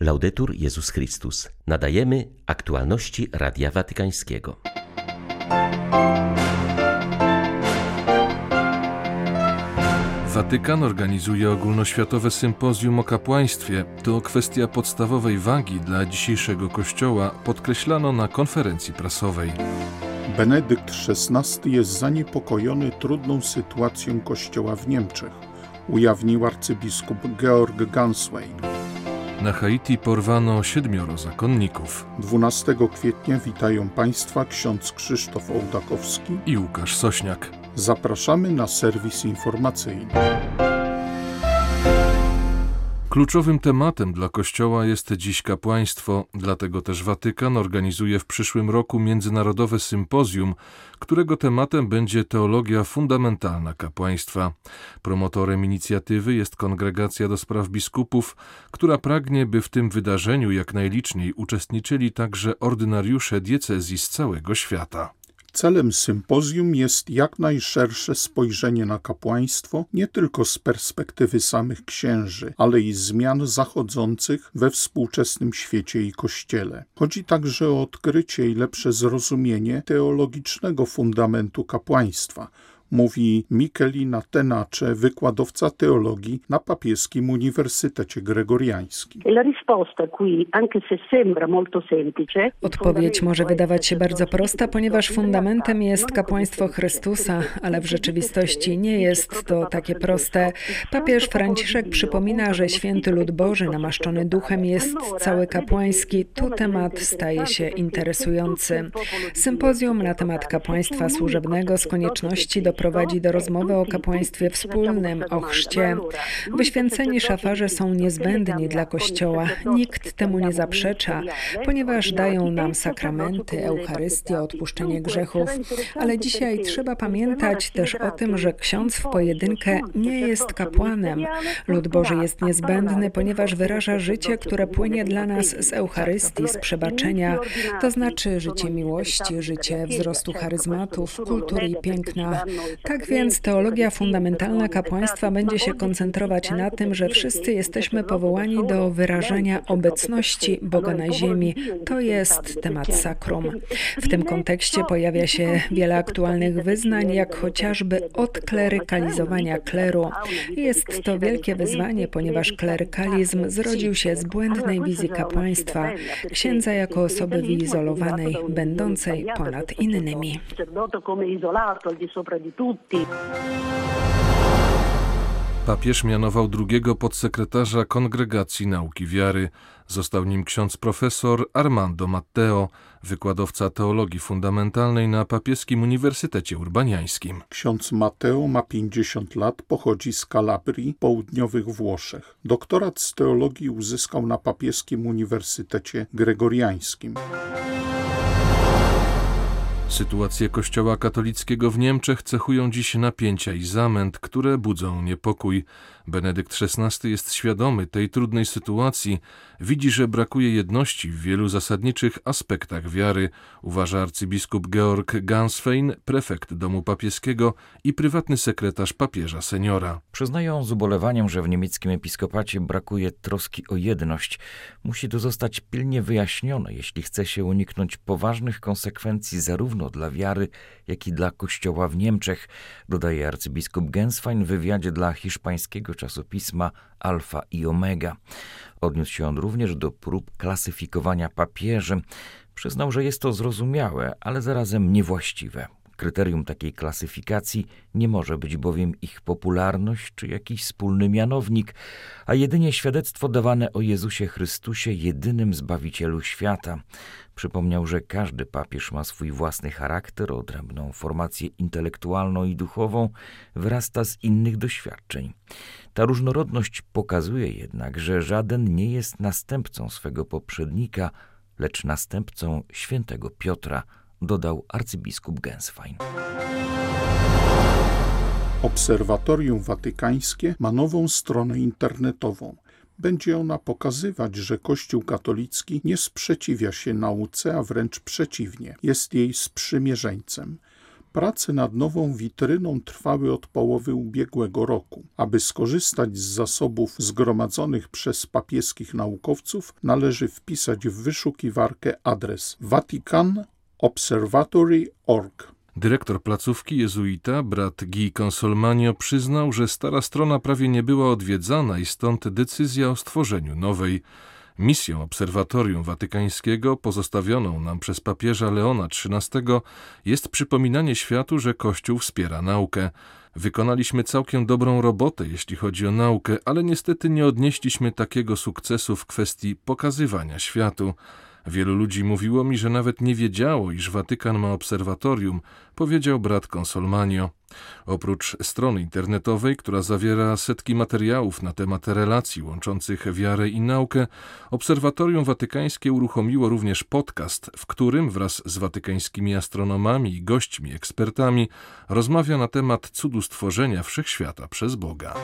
Laudetur Jezus Chrystus. Nadajemy aktualności Radia Watykańskiego. Watykan organizuje ogólnoświatowe sympozjum o kapłaństwie. To kwestia podstawowej wagi dla dzisiejszego Kościoła, podkreślano na konferencji prasowej. Benedykt XVI jest zaniepokojony trudną sytuacją Kościoła w Niemczech, ujawnił arcybiskup Georg Ganswein. Na Haiti porwano siedmioro zakonników 12 kwietnia witają Państwa ksiądz Krzysztof Ołdakowski i Łukasz Sośniak. Zapraszamy na serwis informacyjny. Kluczowym tematem dla Kościoła jest dziś kapłaństwo, dlatego też Watykan organizuje w przyszłym roku międzynarodowe sympozjum, którego tematem będzie teologia fundamentalna kapłaństwa. Promotorem inicjatywy jest Kongregacja do Spraw Biskupów, która pragnie, by w tym wydarzeniu jak najliczniej uczestniczyli także ordynariusze diecezji z całego świata. Celem sympozjum jest jak najszersze spojrzenie na kapłaństwo, nie tylko z perspektywy samych księży, ale i zmian zachodzących we współczesnym świecie i kościele. Chodzi także o odkrycie i lepsze zrozumienie teologicznego fundamentu kapłaństwa, mówi Michelina Tenacze, wykładowca teologii na Papieskim Uniwersytecie Gregoriańskim. Odpowiedź może wydawać się bardzo prosta, ponieważ fundamentem jest kapłaństwo Chrystusa, ale w rzeczywistości nie jest to takie proste. Papież Franciszek przypomina, że święty lud Boży namaszczony duchem jest cały kapłański. Tu temat staje się interesujący. Sympozjum na temat kapłaństwa służebnego z konieczności do prowadzi do rozmowy o kapłaństwie wspólnym, o chrzcie. Wyświęceni szafarze są niezbędni dla Kościoła. Nikt temu nie zaprzecza, ponieważ dają nam sakramenty, Eucharystię, odpuszczenie grzechów. Ale dzisiaj trzeba pamiętać też o tym, że ksiądz w pojedynkę nie jest kapłanem. Lud Boży jest niezbędny, ponieważ wyraża życie, które płynie dla nas z Eucharystii, z przebaczenia, to znaczy życie miłości, życie wzrostu charyzmatów, kultury i piękna. Tak więc teologia fundamentalna kapłaństwa będzie się koncentrować na tym, że wszyscy jesteśmy powołani do wyrażania obecności Boga na ziemi. To jest temat sakrum. W tym kontekście pojawia się wiele aktualnych wyznań, jak chociażby odklerykalizowania kleru. Jest to wielkie wyzwanie, ponieważ klerykalizm zrodził się z błędnej wizji kapłaństwa, księdza jako osoby wyizolowanej, będącej ponad innymi tutti. Papież mianował drugiego podsekretarza Kongregacji Nauki Wiary. Został nim ksiądz profesor Armando Matteo, wykładowca teologii fundamentalnej na Papieskim Uniwersytecie Urbaniańskim. Ksiądz Matteo ma 50 lat, pochodzi z Kalabrii, południowych Włoszech. Doktorat z teologii uzyskał na Papieskim Uniwersytecie Gregoriańskim. Sytuację Kościoła katolickiego w Niemczech cechują dziś napięcia i zamęt, które budzą niepokój. Benedykt XVI jest świadomy tej trudnej sytuacji, widzi, że brakuje jedności w wielu zasadniczych aspektach wiary, uważa arcybiskup Georg Gansfein, prefekt domu papieskiego i prywatny sekretarz papieża seniora. Przyznają z ubolewaniem, że w niemieckim episkopacie brakuje troski o jedność. Musi to zostać pilnie wyjaśnione, jeśli chce się uniknąć poważnych konsekwencji zarówno dla wiary, jak i dla kościoła w Niemczech, dodaje arcybiskup Genswein w wywiadzie dla hiszpańskiego czasopisma Alfa i Omega. Odniósł się on również do prób klasyfikowania papieży. Przyznał, że jest to zrozumiałe, ale zarazem niewłaściwe. Kryterium takiej klasyfikacji nie może być bowiem ich popularność czy jakiś wspólny mianownik, a jedynie świadectwo dawane o Jezusie Chrystusie, jedynym Zbawicielu świata. Przypomniał, że każdy papież ma swój własny charakter, odrębną formację intelektualną i duchową, wyrasta z innych doświadczeń. Ta różnorodność pokazuje jednak, że żaden nie jest następcą swego poprzednika, lecz następcą świętego Piotra, dodał arcybiskup Genswein. Obserwatorium Watykańskie ma nową stronę internetową. Będzie ona pokazywać, że Kościół katolicki nie sprzeciwia się nauce, a wręcz przeciwnie, jest jej sprzymierzeńcem. Prace nad nową witryną trwały od połowy ubiegłego roku. Aby skorzystać z zasobów zgromadzonych przez papieskich naukowców, należy wpisać w wyszukiwarkę adres Vatican Observatory.org. Dyrektor placówki jezuita, brat Guy Consolmanio, przyznał, że stara strona prawie nie była odwiedzana i stąd decyzja o stworzeniu nowej. Misją Obserwatorium Watykańskiego, pozostawioną nam przez papieża Leona XIII, jest przypominanie światu, że Kościół wspiera naukę. Wykonaliśmy całkiem dobrą robotę, jeśli chodzi o naukę, ale niestety nie odnieśliśmy takiego sukcesu w kwestii pokazywania światu. Wielu ludzi mówiło mi, że nawet nie wiedziało, iż Watykan ma obserwatorium, powiedział brat Consolmanio. Oprócz strony internetowej, która zawiera setki materiałów na temat relacji łączących wiarę i naukę, Obserwatorium Watykańskie uruchomiło również podcast, w którym wraz z watykańskimi astronomami i gośćmi ekspertami rozmawia na temat cudu stworzenia wszechświata przez Boga.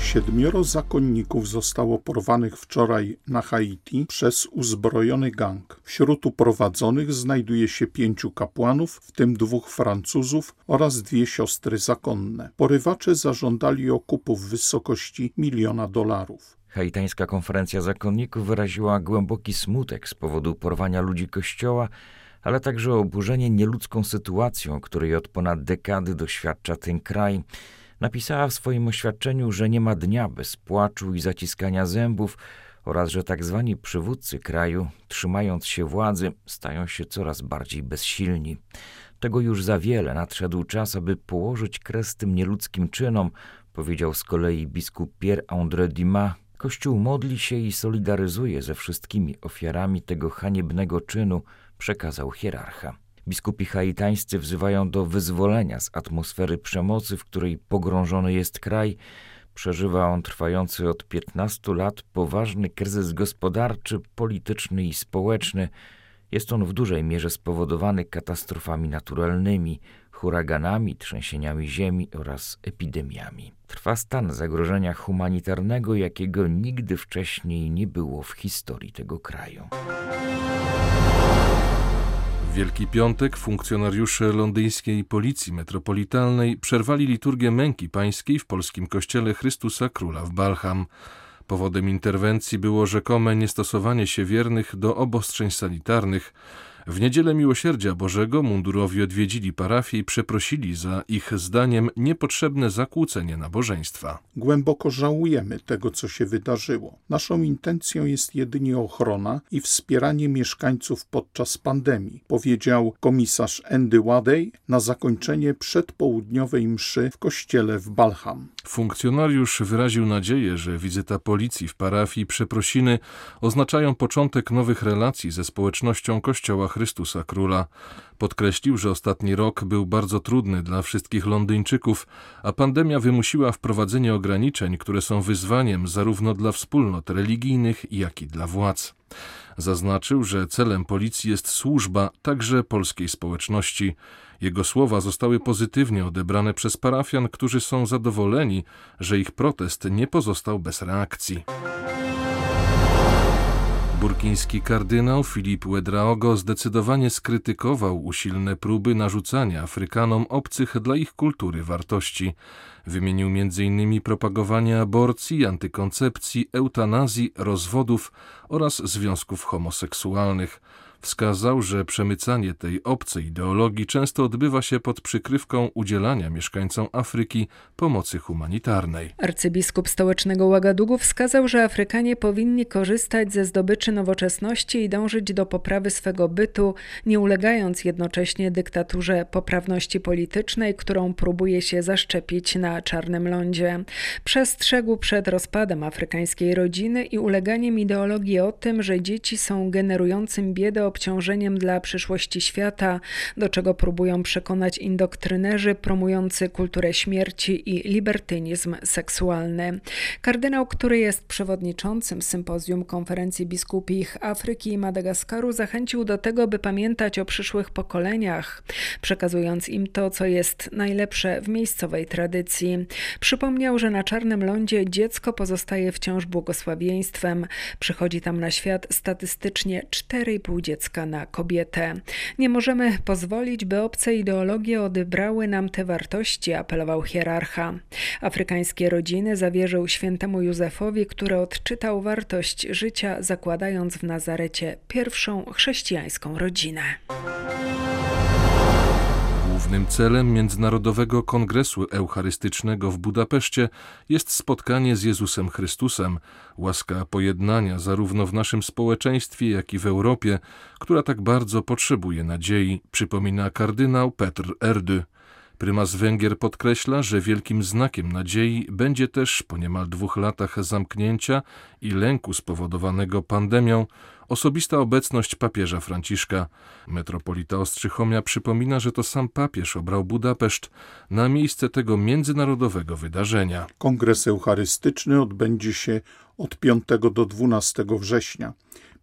Siedmioro zakonników zostało porwanych wczoraj na Haiti przez uzbrojony gang. Wśród uprowadzonych znajduje się pięciu kapłanów, w tym dwóch Francuzów oraz dwie siostry zakonne. Porywacze zażądali okupu w wysokości miliona dolarów. Haitańska konferencja zakonników wyraziła głęboki smutek z powodu porwania ludzi kościoła, ale także oburzenie nieludzką sytuacją, której od ponad dekady doświadcza ten kraj. Napisała w swoim oświadczeniu, że nie ma dnia bez płaczu i zaciskania zębów oraz że tak zwani przywódcy kraju, trzymając się władzy, stają się coraz bardziej bezsilni. Tego już za wiele nadszedł czas, aby położyć kres tym nieludzkim czynom, powiedział z kolei biskup Pierre-André Dumas. Kościół modli się i solidaryzuje ze wszystkimi ofiarami tego haniebnego czynu, przekazał hierarcha. Biskupi haitańscy wzywają do wyzwolenia z atmosfery przemocy, w której pogrążony jest kraj. Przeżywa on trwający od 15 lat poważny kryzys gospodarczy, polityczny i społeczny. Jest on w dużej mierze spowodowany katastrofami naturalnymi, huraganami, trzęsieniami ziemi oraz epidemiami. Trwa stan zagrożenia humanitarnego, jakiego nigdy wcześniej nie było w historii tego kraju. Wielki Piątek funkcjonariusze londyńskiej Policji Metropolitalnej przerwali liturgię męki pańskiej w polskim kościele Chrystusa Króla w Balham. Powodem interwencji było rzekome niestosowanie się wiernych do obostrzeń sanitarnych, w niedzielę Miłosierdzia Bożego mundurowi odwiedzili parafię i przeprosili za ich zdaniem niepotrzebne zakłócenie nabożeństwa. Głęboko żałujemy tego, co się wydarzyło. Naszą intencją jest jedynie ochrona i wspieranie mieszkańców podczas pandemii, powiedział komisarz Andy Wadey na zakończenie przedpołudniowej mszy w kościele w Balham. Funkcjonariusz wyraził nadzieję, że wizyta policji w parafii przeprosiny oznaczają początek nowych relacji ze społecznością Kościoła Chrystusa Króla. Podkreślił, że ostatni rok był bardzo trudny dla wszystkich Londyńczyków, a pandemia wymusiła wprowadzenie ograniczeń, które są wyzwaniem zarówno dla wspólnot religijnych, jak i dla władz. Zaznaczył, że celem policji jest służba także polskiej społeczności. Jego słowa zostały pozytywnie odebrane przez parafian, którzy są zadowoleni, że ich protest nie pozostał bez reakcji. Burkiński kardynał Filip Wedraogo zdecydowanie skrytykował usilne próby narzucania Afrykanom obcych dla ich kultury wartości. Wymienił m.in. propagowanie aborcji, antykoncepcji, eutanazji, rozwodów oraz związków homoseksualnych. Wskazał, że przemycanie tej obcej ideologii często odbywa się pod przykrywką udzielania mieszkańcom Afryki pomocy humanitarnej. Arcybiskup stołecznego Łagadugu wskazał, że Afrykanie powinni korzystać ze zdobyczy nowoczesności i dążyć do poprawy swego bytu, nie ulegając jednocześnie dyktaturze poprawności politycznej, którą próbuje się zaszczepić na czarnym lądzie. Przestrzegł przed rozpadem afrykańskiej rodziny i uleganiem ideologii o tym, że dzieci są generującym biedę obciążeniem dla przyszłości świata, do czego próbują przekonać indoktynerzy promujący kulturę śmierci i libertynizm seksualny. Kardynał, który jest przewodniczącym sympozjum konferencji biskupich Afryki i Madagaskaru, zachęcił do tego, by pamiętać o przyszłych pokoleniach, przekazując im to, co jest najlepsze w miejscowej tradycji. Przypomniał, że na Czarnym Lądzie dziecko pozostaje wciąż błogosławieństwem. Przychodzi tam na świat statystycznie 4,5 dziecka dziecka na kobietę. Nie możemy pozwolić, by obce ideologie odebrały nam te wartości, apelował hierarcha. Afrykańskie rodziny zawierzył świętemu Józefowi, który odczytał wartość życia, zakładając w Nazarecie pierwszą chrześcijańską rodzinę. Głównym celem Międzynarodowego Kongresu Eucharystycznego w Budapeszcie jest spotkanie z Jezusem Chrystusem, łaska pojednania zarówno w naszym społeczeństwie, jak i w Europie, która tak bardzo potrzebuje nadziei, przypomina kardynał Petr Erdy. Prymas Węgier podkreśla, że wielkim znakiem nadziei będzie też po niemal dwóch latach zamknięcia i lęku spowodowanego pandemią osobista obecność papieża Franciszka. Metropolita Ostrzychomia przypomina, że to sam papież obrał Budapeszt na miejsce tego międzynarodowego wydarzenia. Kongres Eucharystyczny odbędzie się od 5 do 12 września.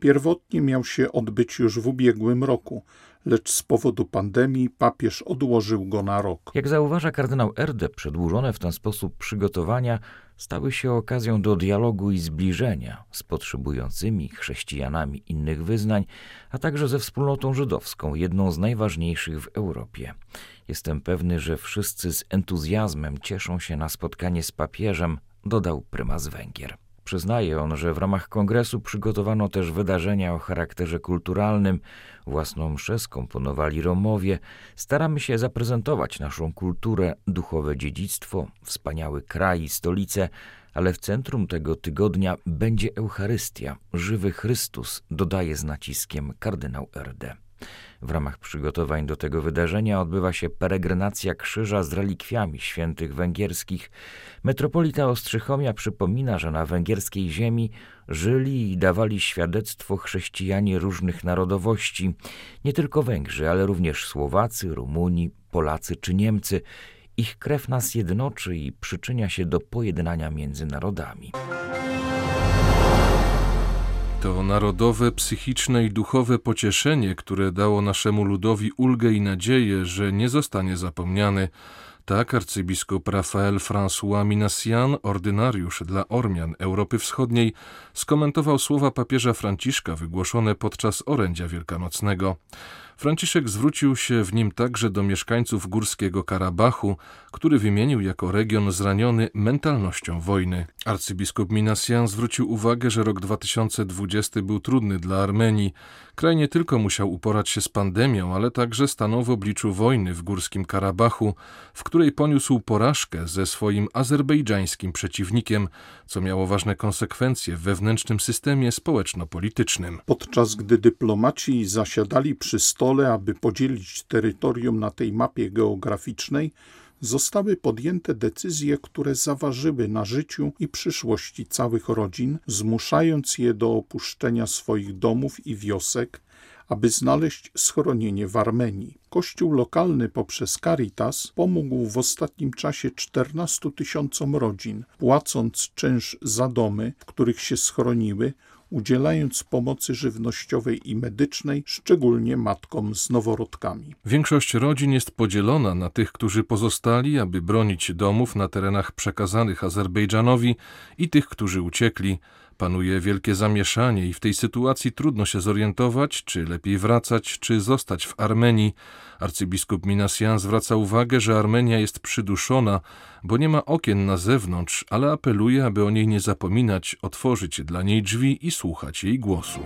Pierwotnie miał się odbyć już w ubiegłym roku, lecz z powodu pandemii papież odłożył go na rok. Jak zauważa kardynał Erde, przedłużone w ten sposób przygotowania stały się okazją do dialogu i zbliżenia z potrzebującymi chrześcijanami innych wyznań, a także ze wspólnotą żydowską, jedną z najważniejszych w Europie. Jestem pewny, że wszyscy z entuzjazmem cieszą się na spotkanie z papieżem, dodał prymas Węgier. Przyznaje on, że w ramach kongresu przygotowano też wydarzenia o charakterze kulturalnym. Własną mszę skomponowali Romowie. Staramy się zaprezentować naszą kulturę, duchowe dziedzictwo, wspaniały kraj i stolicę, ale w centrum tego tygodnia będzie Eucharystia, żywy Chrystus, dodaje z naciskiem kardynał Erde. W ramach przygotowań do tego wydarzenia odbywa się peregrinacja krzyża z relikwiami świętych węgierskich. Metropolita Ostrzychomia przypomina, że na węgierskiej ziemi żyli i dawali świadectwo chrześcijanie różnych narodowości, nie tylko Węgrzy, ale również Słowacy, Rumuni, Polacy czy Niemcy. Ich krew nas jednoczy i przyczynia się do pojednania między narodami. To narodowe, psychiczne i duchowe pocieszenie, które dało naszemu ludowi ulgę i nadzieję, że nie zostanie zapomniany. Tak arcybiskup Rafael François Minassian, ordynariusz dla Ormian Europy Wschodniej, skomentował słowa papieża Franciszka wygłoszone podczas orędzia wielkanocnego. Franciszek zwrócił się w nim także do mieszkańców Górskiego Karabachu, który wymienił jako region zraniony mentalnością wojny. Arcybiskup Minasian zwrócił uwagę, że rok 2020 był trudny dla Armenii. Kraj nie tylko musiał uporać się z pandemią, ale także stanął w obliczu wojny w Górskim Karabachu, w której poniósł porażkę ze swoim azerbejdżańskim przeciwnikiem, co miało ważne konsekwencje w wewnętrznym systemie społeczno-politycznym. Podczas gdy dyplomaci zasiadali przy stole, aby podzielić terytorium na tej mapie geograficznej, zostały podjęte decyzje, które zaważyły na życiu i przyszłości całych rodzin, zmuszając je do opuszczenia swoich domów i wiosek, aby znaleźć schronienie w Armenii. Kościół lokalny poprzez Caritas pomógł w ostatnim czasie 14 tysiącom rodzin, płacąc czynsz za domy, w których się schroniły, udzielając pomocy żywnościowej i medycznej, szczególnie matkom z noworodkami. Większość rodzin jest podzielona na tych, którzy pozostali, aby bronić domów na terenach przekazanych Azerbejdżanowi i tych, którzy uciekli. Panuje wielkie zamieszanie i w tej sytuacji trudno się zorientować, czy lepiej wracać, czy zostać w Armenii. Arcybiskup Minasian zwraca uwagę, że Armenia jest przyduszona, bo nie ma okien na zewnątrz, ale apeluje, aby o niej nie zapominać, otworzyć dla niej drzwi i słuchać jej głosu.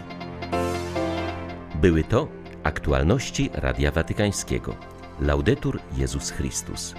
Były to aktualności Radia Watykańskiego. Laudetur Jezus Chrystus.